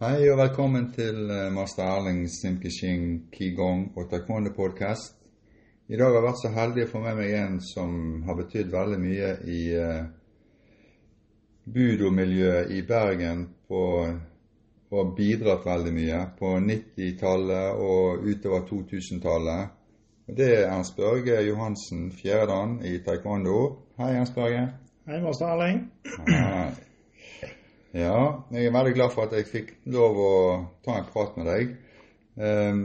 Hei og velkommen til eh, master Erling Simkishin Qigong og Taekwondo podcast. I dag har jeg vært så heldig å få med meg en som har betydd veldig mye i uh, budomiljøet i Bergen på, og bidratt veldig mye på 90-tallet og utover 2000-tallet. Det er Ernst Børge Johansen Fjerdan i taekwondo. Hei, Ernst Børge. Hei, master Erling. Hei. Ja, jeg er veldig glad for at jeg fikk lov å ta en prat med deg. Um,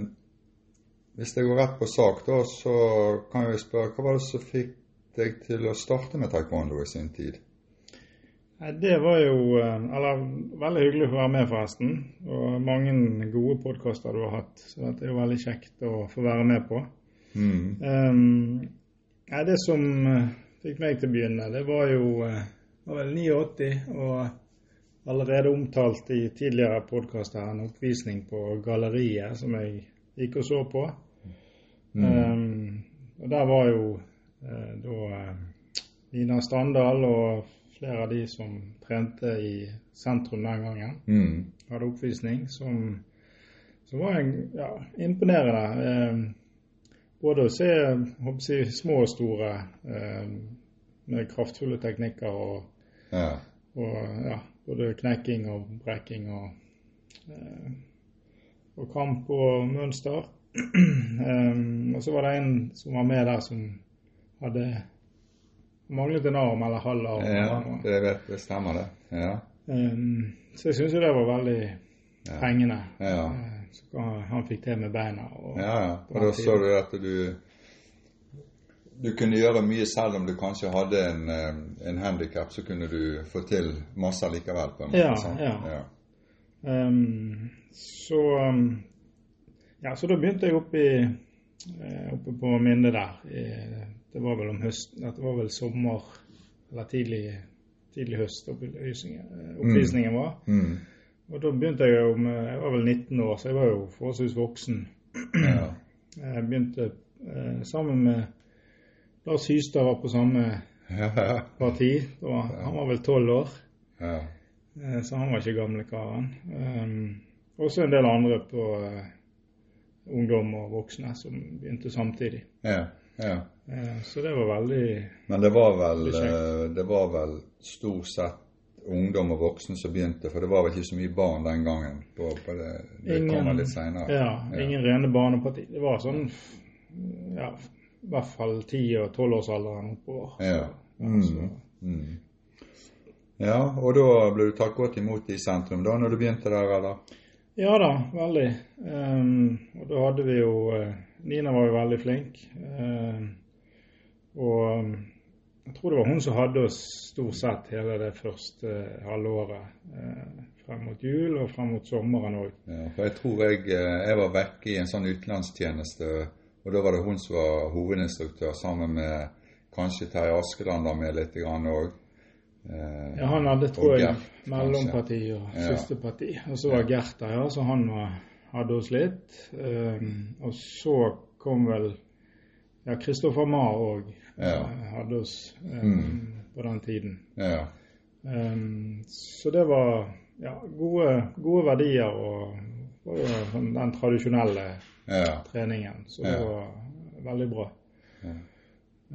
hvis jeg går rett på sak, da, så kan jeg spørre hva var det som fikk deg til å starte med taekwondo i sin tid? Det var jo eh, Eller veldig hyggelig å være med, forresten. Og mange gode podkaster du har hatt. Så det er jo veldig kjekt å få være med på. Mm. Um, det som eh, fikk meg til å begynne, det var jo det eh, var vel 89. og allerede omtalt i tidligere podkaster en oppvisning på Galleriet som jeg gikk og så på. Mm. Um, og Der var jo uh, da Nina Standal og flere av de som trente i sentrum den gangen, mm. hadde oppvisning som, som var en, ja, imponerende. Um, både å se jeg, små og store um, med kraftfulle teknikker og, ja. og ja, både knekking og brekking og, eh, og kamp og mønster. um, og så var det en som var med der som hadde manglet en arm eller halv arm. Ja, det, vet, det stemmer det. Ja. Um, så jeg syns jo det var veldig ja. fengende. Ja. Uh, så han fikk til med beina. Og, ja, ja. Og da så du at du du kunne gjøre mye selv om du kanskje hadde en, eh, en handikap, så kunne du få til masse likevel. på en måte. Ja, sant? ja. ja. Um, så, um, ja, så da begynte jeg oppe, i, uh, oppe på Minde der. Det var vel om høsten, det var vel sommer eller tidlig, tidlig høst oppvisningen mm. var. Mm. Og da begynte jeg jo med Jeg var vel 19 år, så jeg var jo forholdsvis voksen. Ja. Jeg begynte sammen med Lars Hystad var på samme parti. Var, han var vel tolv år. Ja. Eh, så han var ikke gamle karen. Um, også en del andre på uh, ungdom og voksne som begynte samtidig. Ja, ja. Uh, så det var veldig Men det var vel, det var vel stort sett ungdom og voksne som begynte, for det var vel ikke så mye barn den gangen? På, på det, det ingen, kommer litt seinere. Ja, ingen rene barneparti. Det var sånn ja, i hvert fall 10- og 12-årsalderen oppover. Ja. Mm. Mm. ja, og da ble du tatt godt imot i sentrum da når du begynte der, eller? Ja da, veldig. Um, og da hadde vi jo uh, Nina var jo veldig flink. Uh, og um, jeg tror det var hun som hadde oss stort sett hele det første uh, halvåret. Uh, frem mot jul og frem mot sommeren òg. Ja, for jeg tror jeg, jeg var vekke i en sånn utenlandstjeneste og da var det hun som var hovedinstruktør, sammen med kanskje Terje Askeland var med litt òg. Eh, ja, han hadde, tror jeg, mellomparti og ja. søsterparti. Og så var. Gert der, ja, så han var, hadde oss litt. Um, og så kom vel ja, Kristoffer Mahr òg ja. uh, hadde oss um, mm. på den tiden. Ja. Um, så det var ja, gode, gode verdier og, og den tradisjonelle ja. treningen. Så det ja. var veldig bra. Ja.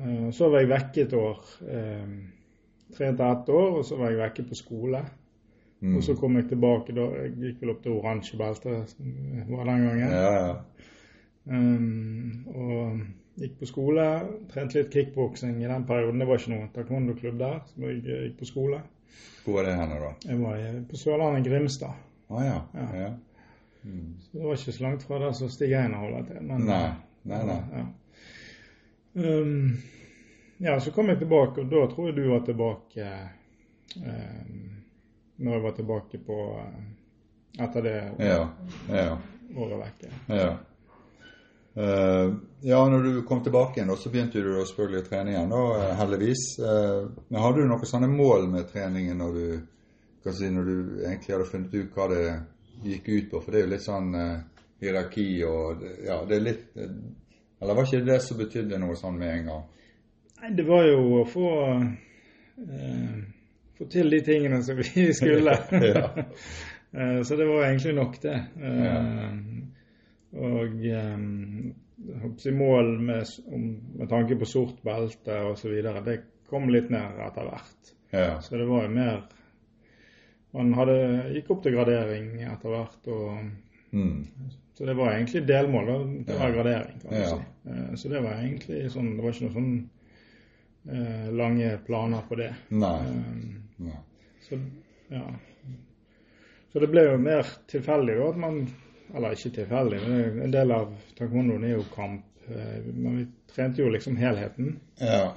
Uh, så var jeg vekke et år. Uh, trente ett år, og så var jeg vekke på skole. Mm. Og så kom jeg tilbake da Jeg gikk vel opp til oransje belte, som var den gangen. Um, og gikk på skole. Trente litt kickboksing i den perioden. Det var ikke noen taekwondo-klubb der, så jeg gikk på skole. Hvor var det henne, da? Jeg var på Sørlandet Grimstad. Ah, ja. ja. Mm. Så det var ikke så langt fra der som Stig Einar holder til. Men, nei, nei, nei. Ja. Um, ja, så kom jeg tilbake, og da tror jeg du var tilbake um, Når jeg var tilbake på uh, Etter det ja, ja. året vekke. Ja. Uh, ja, når du kom tilbake igjen, så begynte du selvfølgelig å trene igjen, da, uh, heldigvis. Uh, men hadde du noen sånne mål med treningen når du, si, når du egentlig hadde funnet ut hva det gikk ut på? For det er jo litt sånn eh, hierarki og Ja, det er litt uh, Eller var ikke det som betydde noe sånn med en gang? Nei, det var jo å få eh, få til de tingene som vi skulle. Eh, så det var egentlig nok, det. Ja. Og i mål med, med, tanke på sort belte osv. Det kom litt ned etter hvert. Ja. Så det var jo mer Man hadde, gikk opp til gradering etter hvert. og mm. Så det var egentlig delmål. Det var gradering, kan du si. Så det var egentlig sånn Det var ikke noen sånn eh, lange planer på det. Nei. Um, Nei. Så, ja. så det ble jo mer tilfeldig da at man Eller ikke tilfeldig, men en del av taekwondoen er jo kamp. Eh, men vi trente jo liksom helheten. Ja.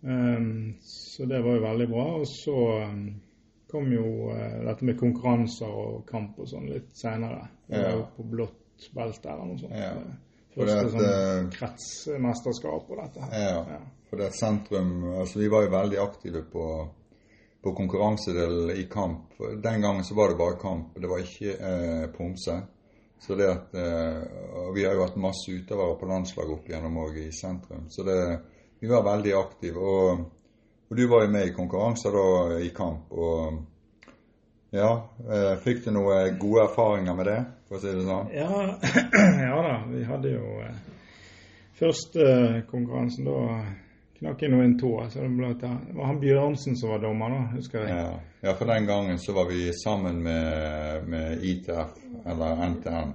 Um, så det var jo veldig bra. Og så kom jo uh, dette med konkurranser og kamp og sånn litt seinere. Ja. På blått belte eller noe sånt. Ja. Første det, sånn kretsmesterskap og dette her. Ja. ja. For det sentrum Altså, vi var jo veldig aktive på, på konkurransedelen i kamp. Den gangen så var det bare kamp, det var ikke eh, pomse. Så det at eh, Vi har jo hatt masse utøvere på landslaget opp igjennom òg i sentrum. Så det, vi var veldig aktive. Og, og, du var jo med i konkurranser da i kamp. Og ja, eh, fikk du noen gode erfaringer med det, for å si det sånn? Ja, ja da. Vi hadde jo Først første konkurransen da knakk jeg nå en tå. Så det, ble, det var han Bjørnsen som var dommer, da, husker jeg. Ja. ja, for den gangen så var vi sammen med, med ITF, eller NTN.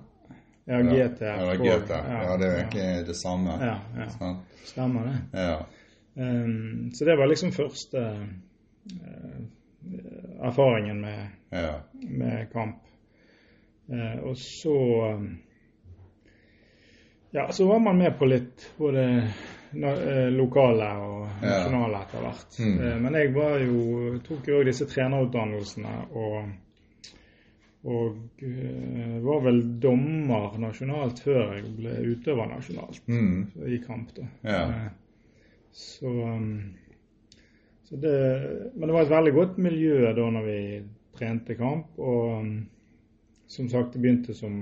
Ja, GTF. Eller GTF. Ja, ja, det er jo ja. det samme. Ja, ja. Stemmer det. Ja. Um, så det var liksom første uh, erfaringen med, med kamp. Uh, og så um, Ja, så var man med på litt både Eh, lokale og nasjonale etter hvert. Mm. Men jeg var jo, tok jo òg disse trenerutdannelsene og, og uh, var vel dommer nasjonalt før jeg ble utøver nasjonalt mm. i kamp. da. Ja. Så, um, så det, men det var et veldig godt miljø da når vi trente kamp. Og um, som sagt, jeg begynte som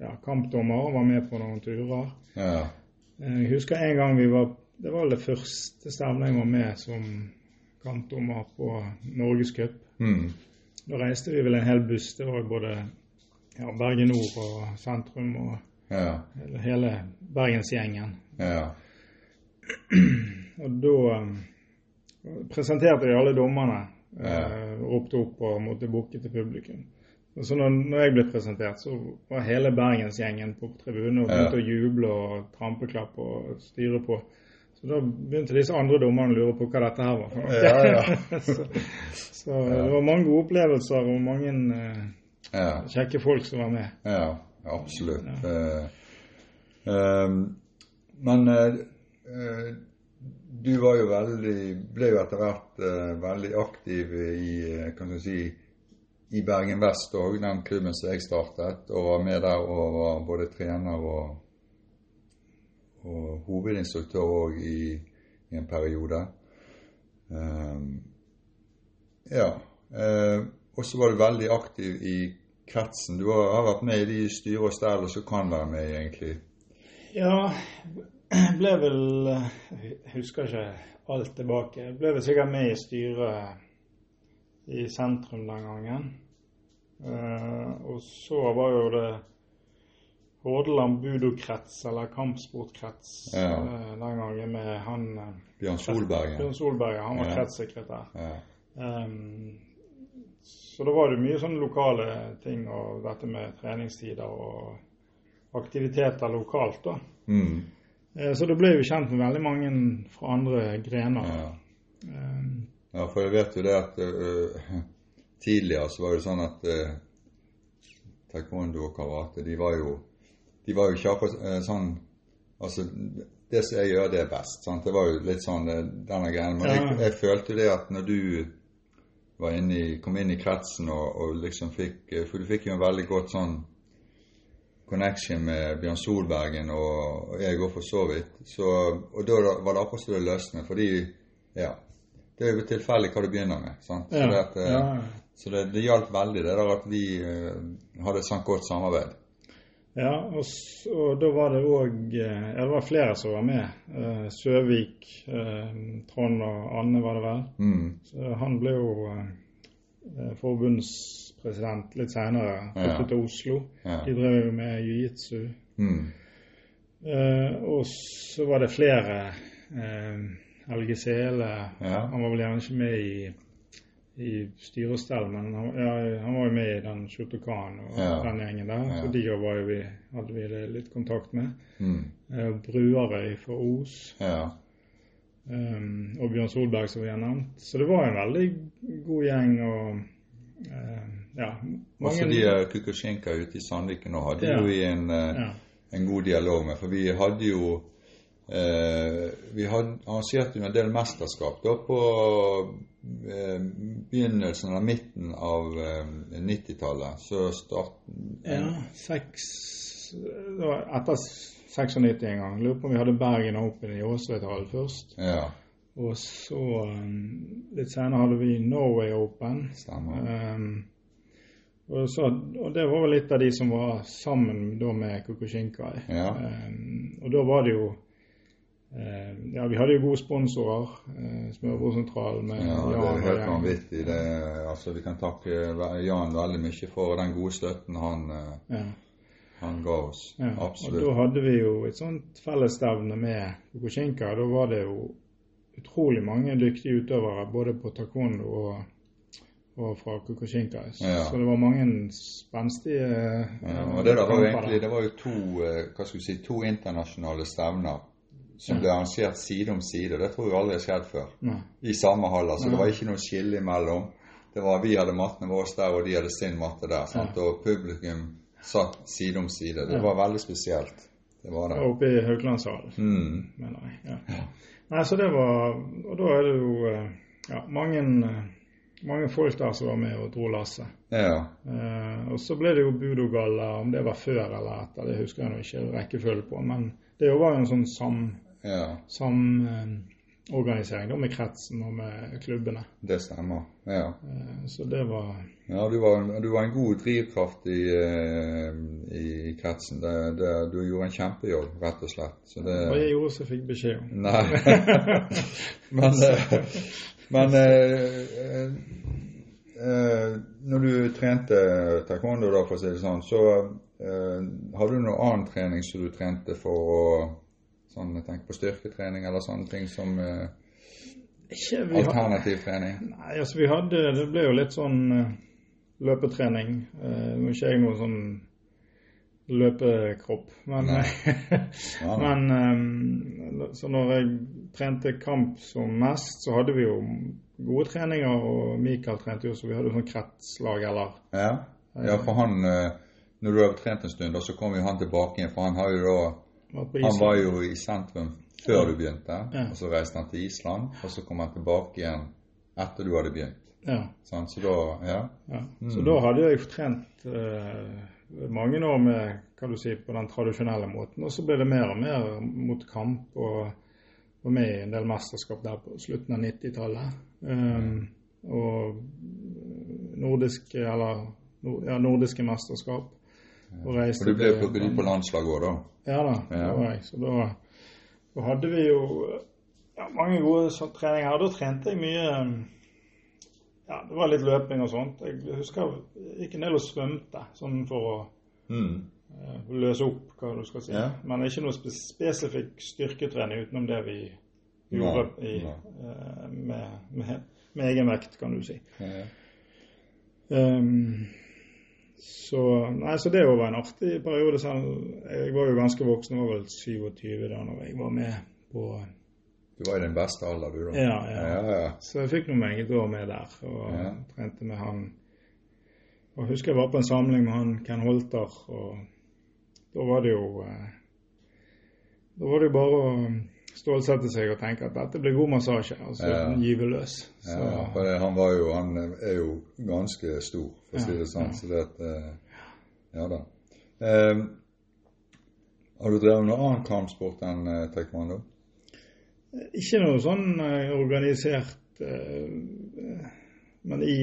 ja, kampdommer og var med på noen turer. Ja. Eh, jeg husker en gang vi var Det var det første stevnet jeg var med som kampdommer på Norgescup. Mm. Da reiste vi vel en hel buss. Det var både ja, Bergen Nord og sentrum og ja. hele bergensgjengen. Ja. Og da um, presenterte de alle dommerne. Ja. Uh, ropte opp og måtte bukke til publikum. Og så når, når, jeg ble presentert, så var hele bergensgjengen på tribunen og begynte ja. å juble og trampeklappe og styre på. Så da begynte disse andre dommerne å lure på hva dette her var for noe. Ja, ja. så, så det var mange gode opplevelser og mange uh, kjekke folk som var med. Ja, absolutt. Uh, um, men du var jo veldig ble jo etter hvert veldig aktiv i kan du si, i Bergen Vest òg, den klubben som jeg startet, og var med der og var både trener og, og hovedinstruktør òg i, i, en periode. Um, ja. Uh, og så var du veldig aktiv i kretsen. Du har, vært med i de styre og stell som kan være med, egentlig. Ja, ble vel Jeg husker ikke alt tilbake. Jeg ble vel sikkert med i styret i sentrum den gangen. Uh, og så var jo det Hordaland budokrets, eller kampsportkrets, ja. uh, den gangen med han uh, Bjørn Solberg. Bjørn Solberg, Han var ja. kretssekretær. Ja. Um, så da var det mye sånne lokale ting, og dette med treningstider og aktiviteter lokalt, da. Mm. Så da ble jo kjent med veldig mange fra andre grener. Ja. Um, ja, for jeg vet jo det at tidligere så var det sånn at uh, taekwondo og karate, de var jo de var jo akkurat eh, sånn Altså, det som jeg gjør, det er best. Sant? Det var jo litt sånn eh, denne greien. Men jeg, jeg følte det at når du var inne i, kom inn i kretsen og, og, liksom fikk eh, For du fikk jo en veldig godt sånn connection med Bjørn Solbergen og, og jeg òg, for så vidt. Så, og da var det akkurat som det løsnet. Fordi ja, det er jo tilfeldig hva du begynner med. sant? Så, det, at, ja. så det, det, hjalp veldig det der at vi uh, hadde et sånt godt samarbeid. Ja, og, og da var det òg Ja, Det var flere som var med. Uh, Søvik, Trond og Anne var det vel. Mm. Så han ble jo eh, forbundspresident litt seinere. Flyttet Ja. til Oslo. Ja. De drev jo med jiu-jitsu. Mm. Eh, og så var det flere. Eh, Helge Sele Ja. Han var vel gjerne ikke med i, i styrestell, men han, han var jo med i den Shotokan og den gjengen der. Så de var vi, hadde vi litt kontakt med. Mm. Eh, Bruarøy fra Os. Ja. Um, og Bjørn Solberg, som vi har nevnt. Så det var en veldig god gjeng. og eh, ja, Også de eh, Kukusjenka ute i Sandviken nå hadde Ja. jo vi en, eh, ja, en god dialog med. For vi hadde jo eh, Vi hadde arrangerte jo en del mesterskap da på eh, begynnelsen eller midten av eh, 90-tallet. Så start... ja, seks det var Etter 96 en gang. Lurer på om vi hadde Bergen Open i Åsvedhallen først. Ja, Og så litt senere hadde vi Norway Open. stemmer. Um, og, så, og det var vel litt av de som var sammen da med Kukushinkai. Ja. Um, og da var det jo eh, Ja, vi hadde jo gode sponsorer. Uh, Smørbrødsentralen med Ja, det Jan er helt vanvittig. Det, altså, vi kan takke Jan veldig mye for den gode støtten han, eh, Ja, han ga oss. ja. Og da hadde vi jo et sånt fellesstevne med Kukushinkai. Da var det jo utrolig mange dyktige utøvere både på taekwondo og, og fra Kukushinka. Ja. Så det var mange spenstige Ja, eh, og det var jo egentlig det var jo to, eh, hva skal si, to internasjonale stevner som ble arrangert side om side. Det tror jeg aldri har skjedd før. Nei. I samme hall. så Nei. det var ikke noe skille imellom. Det var Vi hadde mattene våre der, og de hadde sin matte der. Sant? Og publikum satt side om side. Det var veldig spesielt. Det var det. Oppe i Hauglandshallen, Mm. mener jeg. Ja. Nei, så det var Og da er det jo eh, ja, mange, mange folk der som var med og dro lasset. Ja. Eh, og så ble det jo Budogalla, om det var før eller etter, det husker jeg nå ikke rekkefølge på. Men det var jo en sånn sam, ja. sam eh, med kretsen og med klubbene. Det stemmer. Ja. Eh, så det var Ja, du var, du var en god drivkraft i, eh, i, kretsen. Det, det, du gjorde en kjempejobb, rett og slett. Så det, Og jeg gjorde som jeg fikk beskjed om. Nei. men eh, men eh, eh, eh, når du trente taekwondo, da, for å si det sånn, så eh, hadde du noe annen trening som du trente for å sånn, jeg tenker på styrketrening eller sånne ting som eh, Ikke, alternativ trening? Nei, altså vi hadde Det ble jo litt sånn løpetrening. Eh, Nå er ikke jeg noen sånn løpekropp, men, men eh, Så når jeg trente kamp som mest, så hadde vi jo gode treninger, og Mikael trente jo, så vi hadde jo sånn kretslag eller Ja. ja, for han eh, Når du har trent en stund, så kom jo han tilbake igjen, for han har jo da Han var jo i sentrum før du begynte, Ja. og så reiste han til Island, og så kom han tilbake igjen etter du hadde begynt. Ja, Sånn, Så da, ja. ja. Mm. Så da hadde jeg trent eh, mange år med hva du sier, på den tradisjonelle måten, og så ble det mer og mer mot kamp. og var med i en del mesterskap der på slutten av 90-tallet. Um, og nordiske, eller ja, nordiske mesterskap. Og reiste For du ble plukket inn på landslaget òg, da? Ja da, Ja. det var jeg. Så da, da hadde vi jo ja, mange gode sånn treninger. Da trente jeg mye um, Ja, det var litt løping og sånt. Jeg husker jeg gikk en del og svømte, sånn for å Mm. uh, løse opp, hva du skal si. Ja. Men ikke noe spe- spesifikk styrketrening utenom det vi gjorde i, eh, med, med, med egen vekt, kan du si. Ja. Um, så, nei, så det var en artig periode. Jeg var jo ganske voksen, jeg var vel 27 da når jeg var med på Du var i den beste alder, du, da? Ja, ja. ja, ja. Så jeg fikk nå meget år med der, og Ja. trente med han. Og jeg husker jeg var på en samling med han Ken Holter, og da var det jo eh, Da var det jo bare å stålsette seg og tenke at dette blir god massasje, og så Ja. gyve løs. Så, ja for det, han, var jo, han er jo ganske stor, for å si det sånn. Så det at eh, Ja da. Eh, har du drevet noen annen kampsport enn eh, taekwondo? Ikke noe sånn eh, organisert eh, Men i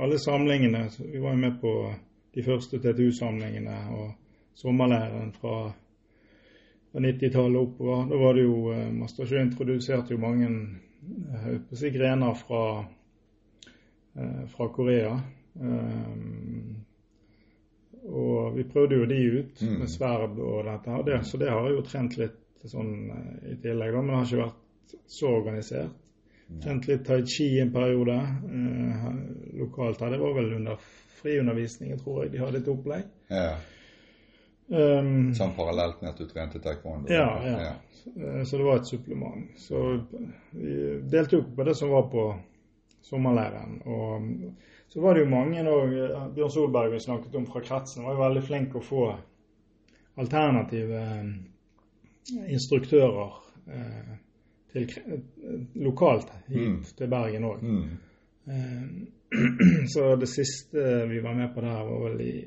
alle samlingene Vi var jo med på de første TTU-samlingene og sommerleiren fra, fra 90-tallet oppover. Da var det jo eh, Mastersjø introduserte jo mange si, grener fra fra Korea. Og vi prøvde jo de ut Mm. med sverd og dette. her, så det har jeg jo trent litt sånn i tillegg, men det har ikke vært så organisert. Trent litt tai chi en periode eh, lokalt her. Det var vel under friundervisning, tror jeg de hadde et opplegg. Ja. Um, Sånn parallelt med at du trente taekwondo? ja, ja. ja. Så det var et supplement. Så vi delte jo på det som var på sommerleiren. Og så var det jo mange òg Bjørn Solberg vi snakket om fra kretsen, var jo veldig flink å få alternative eh, instruktører eh, til, eh, lokalt hit Mm. til Bergen òg. Mm. Så det siste vi var med på der, var vel i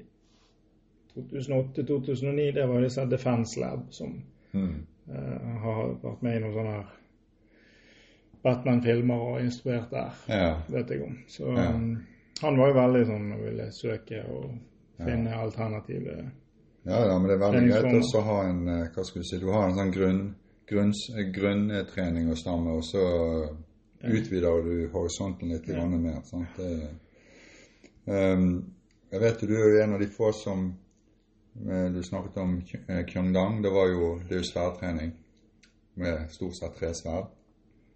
2008-2009. Det var disse Defense Lab som Mm. eh, har vært med i noen sånne Batman-filmer og instruert der, Ja. vet jeg om. Så Ja. um, han var jo veldig sånn og ville søke og finne alternative Ja, ja, men det er veldig greit å ha en eh, hva skal du si, du har en sånn grunn, grunns- grunntrening å stamme, og så utvider du horisonten litt Ja. mer. Sant? Ehm, jeg vet jo du er en av de få som eh, Du snakket om Ky- eh, Kyongdang. Det var jo, det er jo sverdtrening med stort sett tre sverd.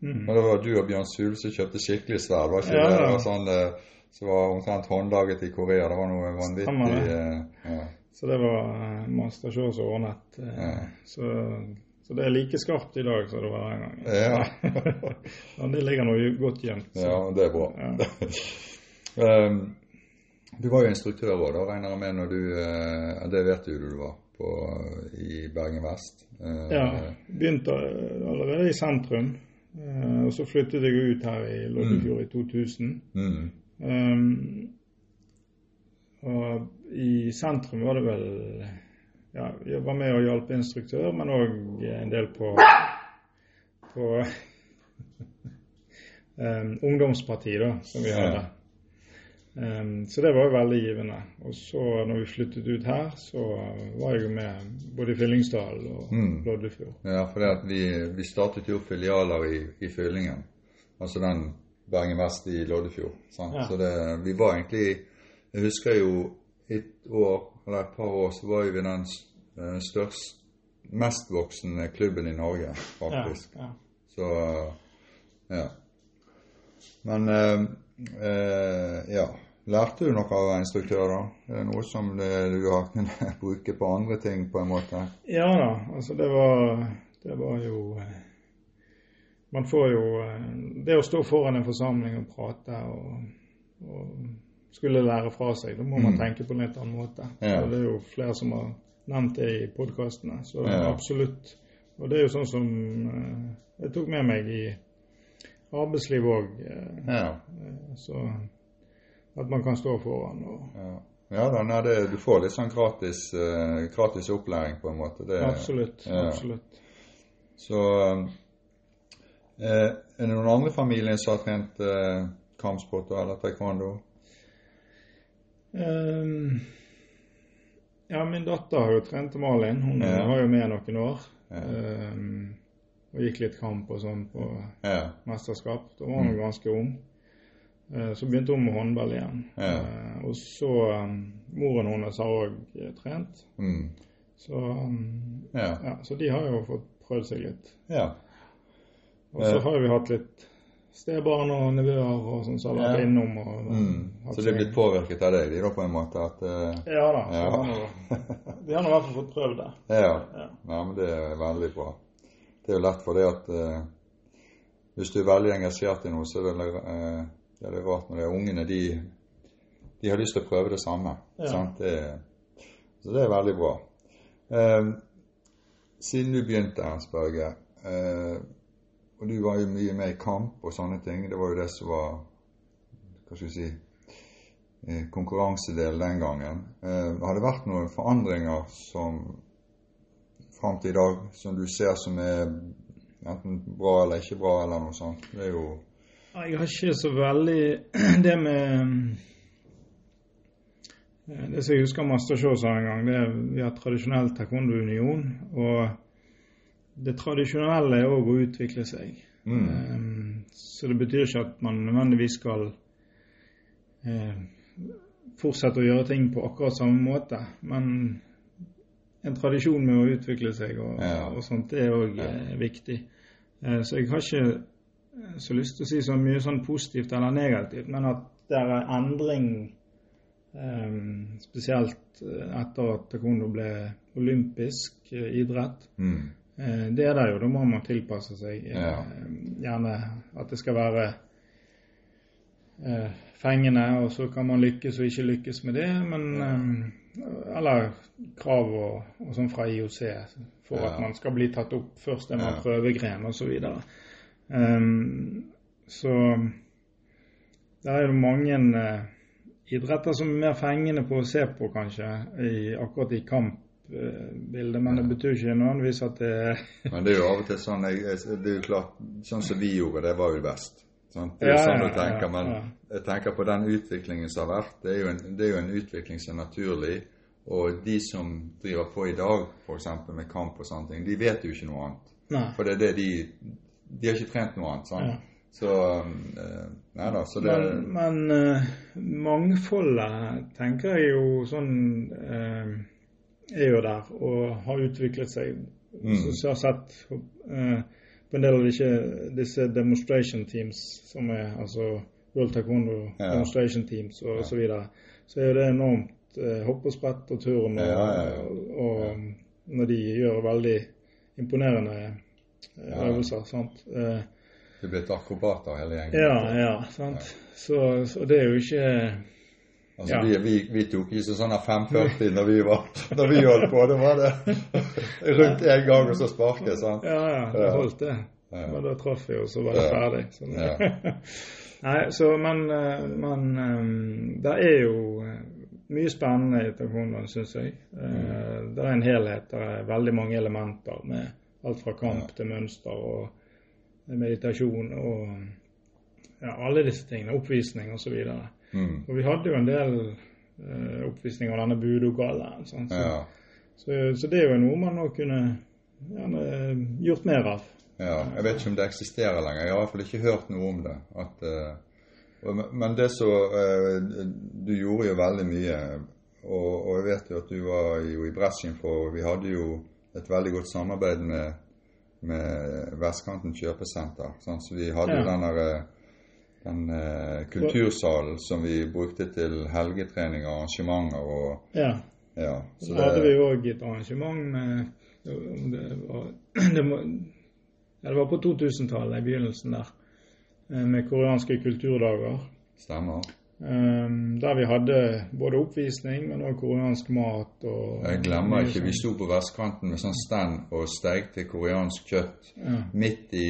Mm. Og det var du og Bjørn Sule som kjøpte skikkelig sverd, var ikke Ja, det? Det var sånn eh, som var omtrent håndlaget i Korea. Det var noe vanvittig eh, ja. Så det var Master Show som ordnet. eh, Ja. så, så det er like skarpt i dag som det var den gangen. Ja. Men det ligger nå godt gjemt. Ja, det er bra. Ja. um, du var jo instruktør òg, da, regner jeg med, når du uh, Det vet jo du du var på i Bergen Vest. Uh, Ja, begynte eh, allerede i sentrum. Uh, Og så flyttet jeg ut her i Loddefjord i 2000. Mm, Um, og i sentrum var det vel Ja, var med og hjalp instruktør, men òg en del på på um, ungdomsparti, da, som vi hadde. Um, så det var jo veldig givende. Og så når vi flyttet ut her, så var jeg jo med både i Fyllingsdal og Mm. Loddefjord. ja, for vi, vi startet jo filialer i, i Fyllingen. Altså den Bergen Vest i Loddefjord. Sant? Ja. Så det, vi var egentlig Jeg husker jo et år, eller et par år, så var jo vi den størst, mest voksende klubben i Norge, faktisk. Ja, ja. Så ja. Men eh, eh, ja. Lærte du noe av instruktør, da? Er det noe som det, du har kunnet bruke på andre ting, på en måte? Ja da, altså det var Det var jo eh, Man får jo eh, Det å stå foran en forsamling og prate og, og skulle lære fra seg, da må man Mm. tenke på en litt annen måte. Ja. Det er jo flere som har nevnt det i podkastene, så Ja. absolutt. Og det er jo sånn som eh, jeg tok med meg i arbeidslivet òg. Ja. Så at man kan stå foran og Ja, ja da, nei, det, du får litt sånn gratis, eh, gratis opplæring, på en måte. Det, Absolutt. Absolutt. Så eh, Er det noen andre i familien som har trent eh, kampsport eller taekwondo? Ehm, ja, min datter har jo trent Malin. Hun Ja. var jo med noen år. Ja. Ehm, og gikk litt kamp og sånn på Ja. mesterskap. Da var hun ganske ung. Uh, så begynte hun med håndball igjen. Ja. Eh, og så um, Moren hennes har òg trent. Mm. Så, um, Ja. ja, så de har jo fått prøvd seg litt. ja. Og så Eh. har vi hatt litt stebarn og nevøer og sånn som har vært Ja. innom. Og, Mm. Så de er blitt påvirket av deg, de da, på en måte? At, uh, Ja da. Ja. vi har nå i hvert fall fått prøvd det. ja. Ja. men det er veldig bra. Det er jo lett for det at uh, hvis du er veldig engasjert i noe, så er det, uh, det er rart når det er ungene de, de har lyst til å prøve det samme. Det, så det er veldig bra. Siden du begynte, Hans Børge, og du var jo mye med i kamp og sånne ting, det var jo det som var hva skal vi si eh, konkurransedel den gangen. Eh, har det vært noen forandringer som fram til i dag som du ser som er enten bra eller ikke bra, eller noe sånt? Det er jo Jeg har ikke så veldig Det med eh, Det som jeg husker Master Show sa en gang, det er vi har tradisjonell taekwondo-union. Og det tradisjonelle er òg å utvikle seg. mm. Um, så det betyr ikke at man nødvendigvis skal eh, fortsette å gjøre ting på akkurat samme måte. Men en tradisjon med å utvikle seg og, Ja. og sånt, det er òg ja. viktig. Eh, så jeg har ikke eh, så lyst til å si så mye sånn positivt eller negativt, men at det er endring um, spesielt eh, etter at taekwondo ble olympisk eh, idrett. Mm. Eh, Det er det jo. Da må man tilpasse seg. eh, Ja. Gjerne at det skal være eh, fengende, og så kan man lykkes og ikke lykkes med det. Men Eller krav og, og sånn fra IOC for Ja. at man skal bli tatt opp. Først er man Ja. prøvegren osv. Så, um, så det er jo mange idretter som er mer fengende på å se på, kanskje, i, akkurat i kampbildet. Men det betyr ikke nødvendigvis at det Men det er jo av og til sånn jeg, Det er jo klart, sånn som vi gjorde, det var jo best. Sant? Det er jo Ja, sånn du tenker, men jeg tenker på den utviklingen som har vært. Det er, jo en, det er jo en utvikling som er naturlig. Og de som driver på i dag, f.eks. med kamp og sånne ting, de vet jo ikke noe annet. Nei. For det er det de De har ikke trent noe annet. sant? Ja. Så eh, Nei da. Så det Men, men eh, mangfoldet tenker jeg jo sånn eh, er jo der og har utviklet seg. Mm. Så, så jeg har sett eh, på en del av disse, disse demonstration teams, som er altså World Taekwondo Ja. demonstration teams og så videre, så er det enormt eh, hopp og sprett og turn og, Ja, ja, ja. og når de gjør veldig imponerende eh, Ja. øvelser. sant? Eh, det er blitt akrobater hele gjengen. ja, ja, sant. Så, så det er jo ikke Altså, Ja. vi, vi, vi tok ikke sånn her 540 når vi var Når vi holdt på. Det var det rundt én gang, og så sparket. sant? Ja, ja, det holdt det. Ja. Men da traff vi, og så var det ferdig. Sånn. Ja. Nei, så men, eh, men eh, det er jo eh, mye spennende i taekwondoen, syns jeg. Eh, Det er en helhet. Det er veldig mange elementer med alt fra kamp til mønster og meditasjon og ja, alle disse tingene. Oppvisning osv. Og, Mm. og vi hadde jo en del eh, oppvisninger av denne budogallaen. sant? Så, Ja. så, så det er jo noe man nå kunne gjerne gjort mer av. Ja, jeg vet ikke om det eksisterer lenger. Jeg har i hvert fall ikke hørt noe om det. At, eh, men det så eh, Du gjorde jo veldig mye. Og, og jeg vet jo at du var jo i bresjen for Vi hadde jo et veldig godt samarbeid med, med Vestkanten kjøpesenter. Sånn, Så vi hadde jo Ja. den derre eh, den eh, kultursalen som vi brukte til helgetrening og arrangementer og Ja. ja. Så hadde vi òg et arrangement med det var, det må, ja, det var på 2000-tallet, i begynnelsen der, eh, med koreanske kulturdager. Stemmer. Um, der vi hadde både oppvisning, men òg koreansk mat. og... Jeg glemmer ikke, vi sånn. sto på vestkanten med sånn stand og stekte koreansk kjøtt Ja. midt i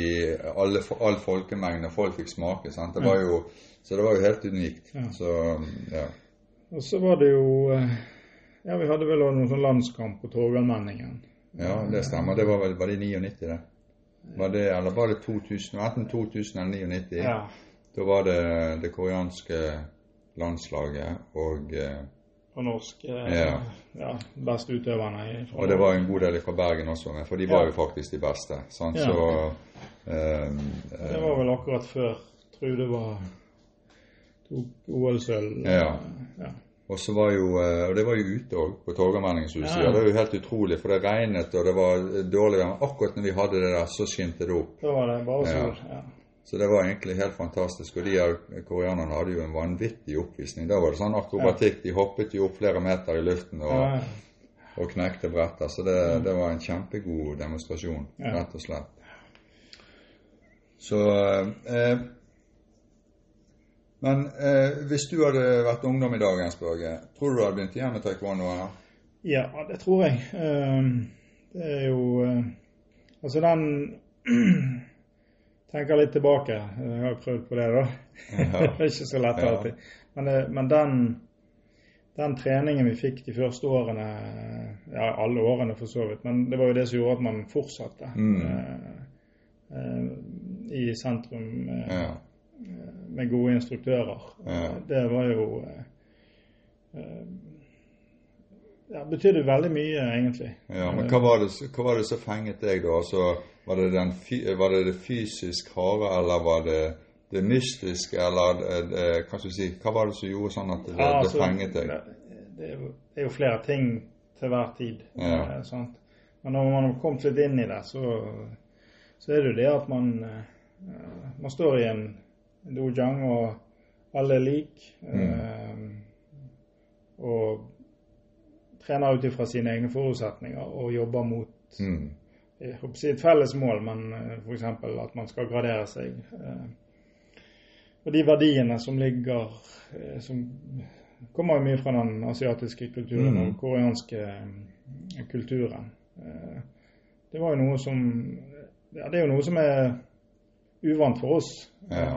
alle, all folkemengden, og folk fikk smake. Sant? Det var jo, så det var jo helt unikt. Ja. Så ja. Og så var det jo eh, Ja, vi hadde vel også noen sånn landskamp på Torgallmenningen. ja, det stemmer. Det var vel var det i 99, det? Var det, eller var det 2000, enten 2000 eller 99? Ja. Da var det det koreanske landslaget og eh, Og norsk eh, Ja. ja, beste utøverne. i- Og det var en god del fra Bergen også med, for de var Ja. jo faktisk de beste. Sant? Ja. Så eh, Det var vel akkurat før Trude var tok OL-sølv. Ja. ja. Og så var jo, eh, og det var jo ute òg, på Torgallmenningshuset. Ja. Det var jo helt utrolig, for det regnet og det var dårlig vær. Men akkurat når vi hadde det der, så skinte det opp. Da var det bare sol. Ja. Så det var egentlig helt fantastisk. Og de koreanerne hadde jo en vanvittig oppvisning. Da var det sånn akrobatikk. De hoppet jo opp flere meter i luften og, og knekte bretter. Så det, det var en kjempegod demonstrasjon, rett og slett. Så eh, Men eh, hvis du hadde vært ungdom i dag, Jens Børge, tror du du hadde begynt igjen med taekwondo? Eller? ja, det tror jeg. Ehm, Det er jo eh, Altså, den Tenker litt tilbake. Jeg har jo prøvd på det, da. det er ikke så lett Ja. Men, det- men den, den treningen vi fikk de første årene, ja alle årene for så vidt, men det var jo det som gjorde at man fortsatte Mm. eh, eh, i sentrum eh, Ja. med gode instruktører. Ja. Det var jo eh, eh, Ja, betydde veldig mye, egentlig. Ja, men hva var, det, hva var det som fenget deg, da? Altså, var, det den, var det det fysisk harde, eller var det det mystiske, eller det, hva skal du si, hva var det som gjorde sånn at det, Ja, altså, fenget deg? Det, er jo, er flere ting til hver tid. Ja. eh, sant? Men når man har kommet litt inn i det, så, så er det jo det at man, eh, man står i en dojang, og alle er like. eh, og trener ut ifra sine egne forutsetninger og jobber mot Mm. jeg håper si et felles mål, men f.eks. at man skal gradere seg. eh, Og de verdiene som ligger eh, Som kommer mye fra den asiatiske kulturen Mm. og koreanske eh, kulturen. Eh, Det var jo noe som Ja, det er jo noe som er uvant for oss. Ja.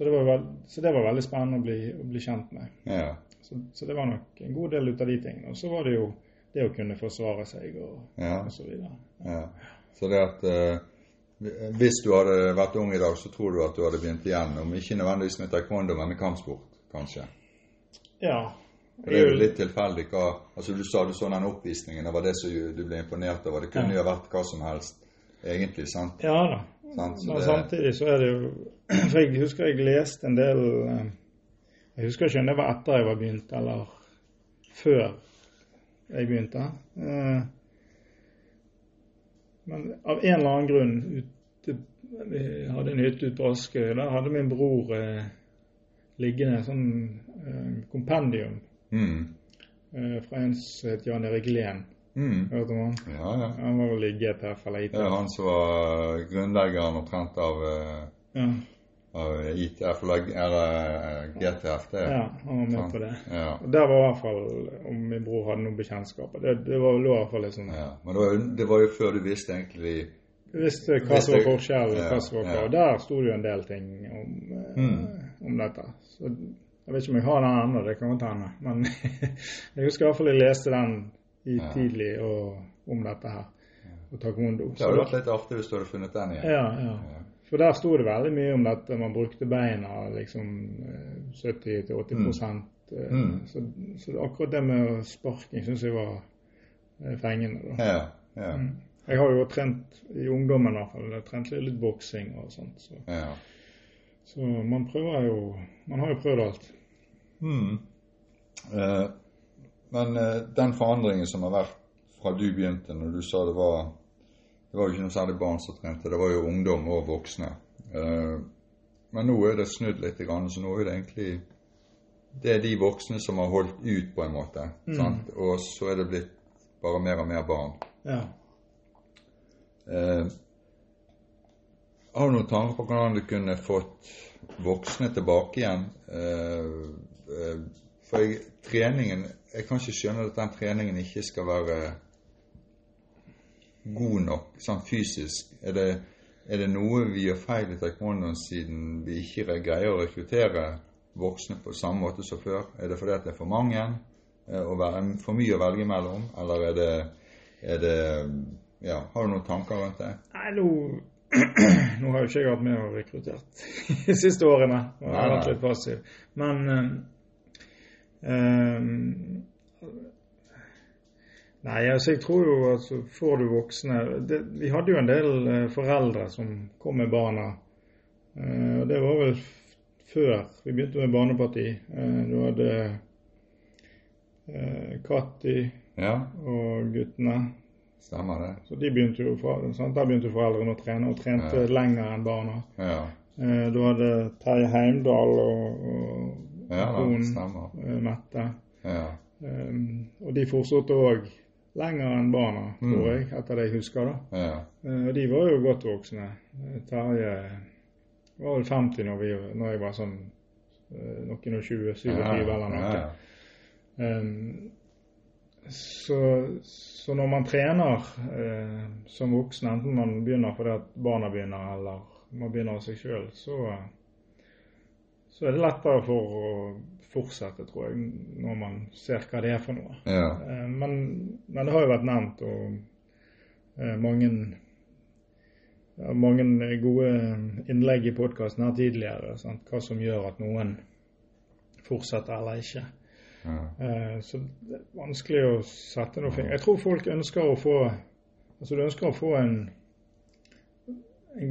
Så det, var så det var veldig spennende å bli, å bli kjent med. Ja. Så, så det var nok en god del ut av de tingene. Og så var det jo det å kunne forsvare seg og, Ja. og så videre. ja. Så det at eh, Hvis du hadde vært ung i dag, så tror du at du hadde begynt igjen. Om ikke nødvendigvis med taekwondo, men med kampsport, kanskje. Ja. For det er jo litt tilfeldig hva Altså Du sa du så den oppvisningen, det var det som du ble imponert over. Det kunne jo vært hva som helst, egentlig. sant? Ja da. Men det- samtidig så er det jo For jeg husker jeg leste en del eh, Jeg husker ikke om det var etter jeg var begynt, eller før jeg begynte. Eh, Men av en eller annen grunn ute, Vi hadde en hytte ute på Askøy. Der hadde min bror eh, liggende sånn eh, kompendium Mm. eh, fra en som het Jan Erik Lehn. Mm. Hørte om han? Ja, ja. Han var vel i GTF eller Det er han som var grunnleggeren omtrent av, eh, Ja, av ITF, eller eh, GTF. det. ja, han var med på det. Ja. Og Der var i hvert fall om min bror hadde noen bekjentskaper. Det, det var, lå i hvert fall litt sånn ja. Men det var, det var jo før du visste egentlig visste hva som var forskjellen, forskjell, ja, hva som var hva. ja. Og der sto det jo en del ting om, eh, Mm. om dette. Så jeg vet ikke om jeg har den ennå, det kan godt hende. Men jeg husker i hvert fall jeg leste den i Ja. tidlig og, om dette her. Og taekwondo. Det hadde vært litt artig hvis du hadde funnet den igjen. Ja, ja. For der sto det veldig mye om dette. Man brukte beina liksom eh, 70-80 mm. Mm. så, så akkurat det med sparking syns jeg var eh, fengende. da. Ja, ja, Mm. Jeg har jo trent i ungdommen i hvert fall. Trent litt boksing og sånt. Så, ja. så man prøver jo Man har jo prøvd alt. Mm. Eh, men eh, den forandringen som har vært fra du begynte, når du sa det var Det var jo ikke noe særlig barn som trente, det var jo ungdom og voksne. Eh, men nå er det snudd litt, så nå er det egentlig Det er de voksne som har holdt ut, på en måte. Sant? Og så er det blitt bare mer og mer barn. Ja. Eh, har du noen tanker på hvordan du kunne fått voksne tilbake igjen? Eh, eh, for jeg, treningen Jeg kan ikke skjønne at den treningen ikke skal være god nok sånn fysisk. Er det, er det noe vi gjør feil i taekwondoen siden vi ikke greier å rekruttere voksne på samme måte som før? Er det fordi at det er for mange? eh, Og være, for mye å velge mellom? Eller er det, er det ja, Har du noen tanker rundt det? Nei, nå Nå har jo ikke jeg vært med og rekruttert de siste årene. Jeg har vært litt passiv. Men eh, Nei, altså jeg tror jo at så får du voksne det, Vi hadde jo en del eh, foreldre som kom med barna. Uh, det var vel før vi begynte med barneparti. Uh, du hadde eh, Katti Ja, og guttene. stemmer det. Så de begynte jo, sant? Der begynte foreldrene å trene, og trente Ja. lenger enn barna. Ja, du hadde Terje Heimdal og, og ja stemmer. eh, Mette. Ja. Um, og de fortsatte òg lenger enn barna, Mm. tror jeg, etter det jeg husker. da. Ja. Uh, de var jo godt voksne. Eh, Terje var vel 50 når, vi, når jeg var sånn uh, noen og 20, 27 eller noe. Ja, ja. Um, så, så når man trener eh, som voksen, enten man begynner fordi at barna begynner, eller man begynner av seg sjøl, så, så er det lettere for å fortsette, tror jeg, når man ser hva det er for noe. Ja. Eh, men, men det har jo vært nevnt, og eh, mange mange gode innlegg i podkasten her tidligere. Sant? Hva som gjør at noen fortsetter eller ikke. Ja. Eh, Så det er vanskelig å sette noe Jeg tror folk ønsker å få Altså du ønsker å få en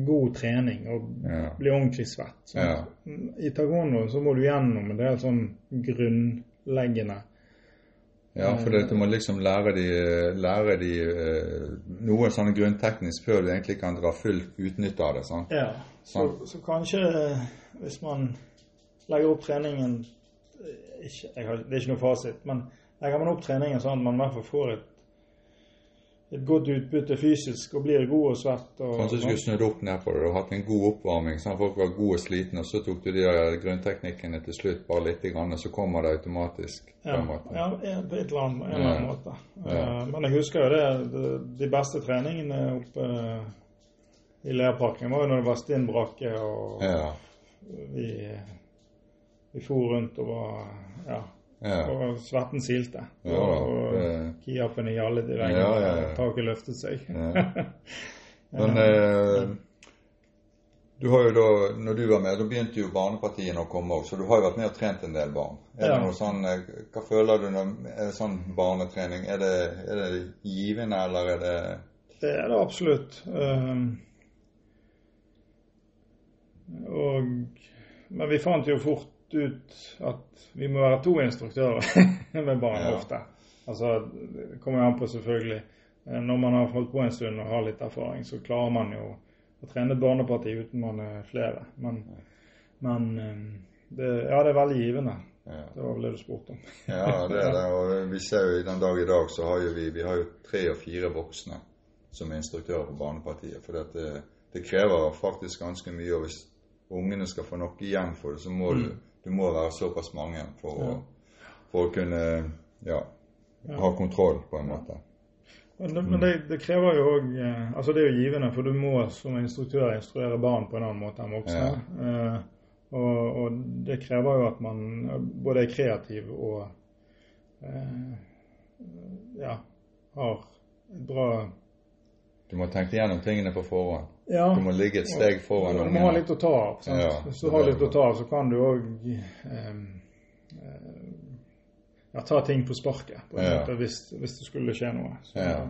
god trening og Ja. bli ordentlig svett. Så, Ja. I taekwondo så må du gjennom en del sånn grunnleggende Ja, for det, du må liksom lære de, lære de eh, noe sånn grunnteknisk før du egentlig kan dra fullt utnytte av det. Sånn. Ja. Så, så kanskje eh, hvis man legger opp treningen eh, ikke, har, Det er ikke noe fasit, men legger man opp treningen sånn at man i hvert fall får et, et godt utbytte fysisk og blir god og svett og Kanskje du skulle snudd opp ned på det. og hatt en god oppvarming. sånn at Folk var gode og slitne, og så tok du de grunnteknikkene til slutt bare litt, grann, og så kommer det automatisk. på Ja, en på eller annet, en eller annen Ja. måte. Ja. Eh, Men jeg husker jo det, de beste treningene oppe i Lerparken var jo når det var stinn brakke og Ja, vi, vi for rundt og var ja, ja. og svetten silte. Ja og kiapen i alle de veggene. Ja, ja. Taket løftet seg. Men eh, du har jo da, når du var med, da begynte jo barnepartiene å komme òg, så du har jo vært med og trent en del barn. Er det noe sånn, eh, Hva føler du når er det sånn barnetrening? Er det, er det givende, eller er det Det er det absolutt. Um, og, men vi fant jo fort ut at vi må være to instruktører med barn Ja. ofte. Altså, det kommer jo an på selvfølgelig. Eh, Når man har holdt på en stund og har litt erfaring, så klarer man jo å trene et barneparti uten man er flere. Men, men um, det, ja, det er veldig givende. ja. Det var vel det du spurte om. ja, det er det. Og vi ser jo i den dag i dag så har jo vi, vi har jo tre og fire voksne som er instruktører på barnepartiet. For det, det krever faktisk ganske mye. Og hvis ungene skal få noe igjen for det, så må du, du må være såpass mange for, å, for å kunne ja, ha kontroll, på en måte. Men, det, men det, det krever jo òg Altså, det er jo givende, for du må som instruktør instruere barn på en annen måte enn voksne. Eh, og, og det krever jo at man både er kreativ og eh, ja, har bra Du må tenke gjennom tingene på forhånd. ja, Du må ligge et steg foran Du må ha litt å ta av. Sant? Ja, Hvis du har litt å ta av, så kan du òg eh, eh, ja, ta ting på sparket, på Ja. måte, hvis, hvis det skulle skje noe. Så, Ja.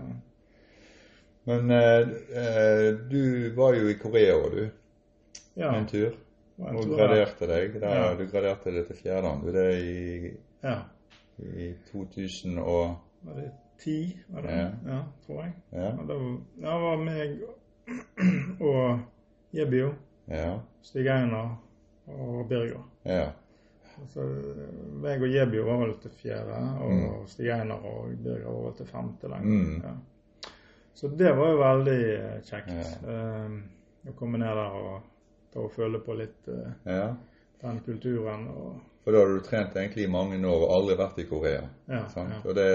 Men eh, eh, du var jo i Korea òg, du. ja, En tur. en Og graderte deg. Der, Ja. Du graderte deg til fjerdeland. Du det i, Ja. i 2000 og Var det ti? Var det? Ja. Ja. tror jeg. Ja. Ja, det var, det var meg og Jebio, Ja. Stig Einar og Birger. ja. Så meg og Jebio var vel til fjerde, og Mm. Stig Einar og Birger var vel til femte lenge. Mm. Ja. Så det var jo veldig eh, kjekt eh, å komme ned der og ta og føle på litt uh, ja. den kulturen. og For da hadde du trent egentlig i mange år og aldri vært i Korea. ja, Sant? ja. Og det,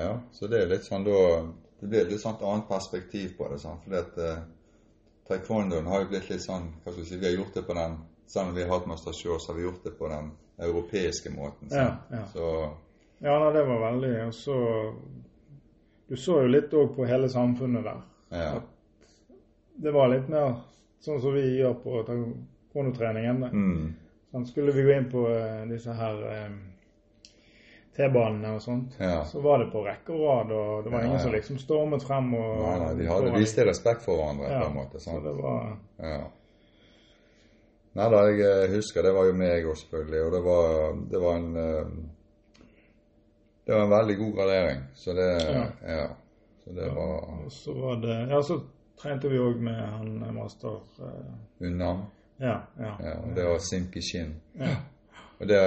ja, så det er litt sånn da Det blir et litt sånn annet perspektiv på det. Sant? Fordi at eh, taekwondoen har jo blitt litt sånn hva skal vi si, Vi har gjort det på den Selv om vi har hatt Master Shaw, så har vi gjort det på den europeiske måten. Ja, ja. Så Ja, nei, det var veldig Og så Du så jo litt òg på hele samfunnet der. ja. Det var litt mer sånn som vi gjør på taekwondo-treningen. Mm. Sånn, skulle vi gå inn på eh, disse her eh, T-banene og sånt, Ja. så var det på rekke og rad, og det var Ja, ingen som liksom stormet frem og Nei, nei, de hadde vist respekt for hverandre på en måte. Så det var Ja. Nei da, jeg eh, husker det var jo meg òg, selvfølgelig. Og det var, det var en eh, Det var en veldig god gradering. Så det Ja. Ja. Så det var Og så var det Ja, så trente vi òg med han eh, master eh, unna. Ja, ja. Ja, og det var Simki Shin. ja. Og det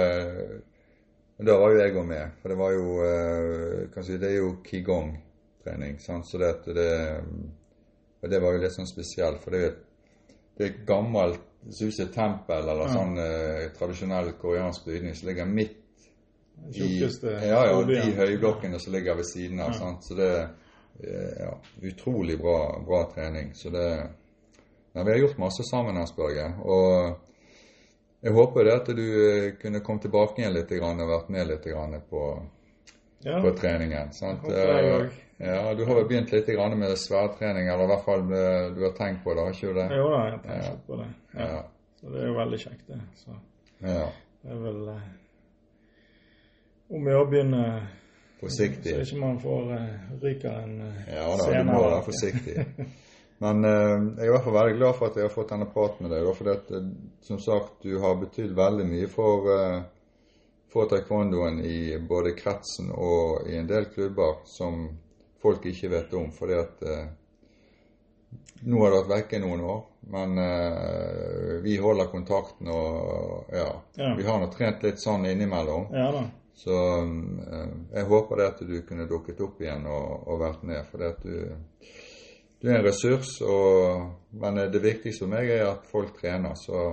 og Da var jo jeg òg med. For det var jo eh, kan si, Det er jo qigong-trening. Så det, det det var jo litt sånn spesielt, for det er jo et det er gammelt et tempel eller Ja. sånn eh, tradisjonell koreansk bygning som ligger midt i ja, ja, de høyblokkene som ligger ved siden av. Ja. sant? Så det er ja, utrolig bra, bra trening. Så det Nei, Vi har gjort masse sammen, Hans Børge. Og jeg håper det at du eh, kunne komme tilbake igjen litt grann, og vært med litt grann på, Ja, på treningen. sant? Jeg Eh. Ja, Du har vel begynt litt grann med sverdtrening, eller i hvert fall eh, du har tenkt på det, har ikke du det? jo da, jeg tenkte Ja. på det. Ja. Ja. Så det er jo veldig kjekt, det. Så ja. det er vel om vi å begynne Forsiktig. så ikke man får uh, ryker en uh, Ja da, du må være forsiktig. Men eh, jeg er i hvert fall veldig glad for at jeg har fått denne praten med deg. For at, eh, som sagt, du har betydd veldig mye for, eh, for taekwondoen i både kretsen og i en del klubber som folk ikke vet om. fordi at eh, nå har det vært vekke noen år, men eh, vi holder kontakten og ja, Ja. Vi har nå trent litt sånn innimellom. Ja. Så eh, jeg håper det at du kunne dukket opp igjen og, og vært med. For det at du, du er en ressurs. Og, men det viktigste for meg er at folk trener. Så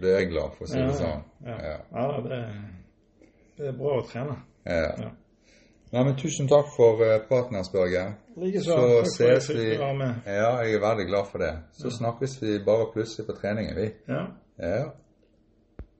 blir jeg glad, for å si Ja, det sånn. ja. Ja. ja det, det er bra å trene. Ja. Ja. Nei, men tusen takk for uh, praten, Hans Børge. Likeså. Så ses vi. Ja, jeg er veldig glad for det. Så snakkes vi bare plutselig på treningen, vi. Ja. Ja.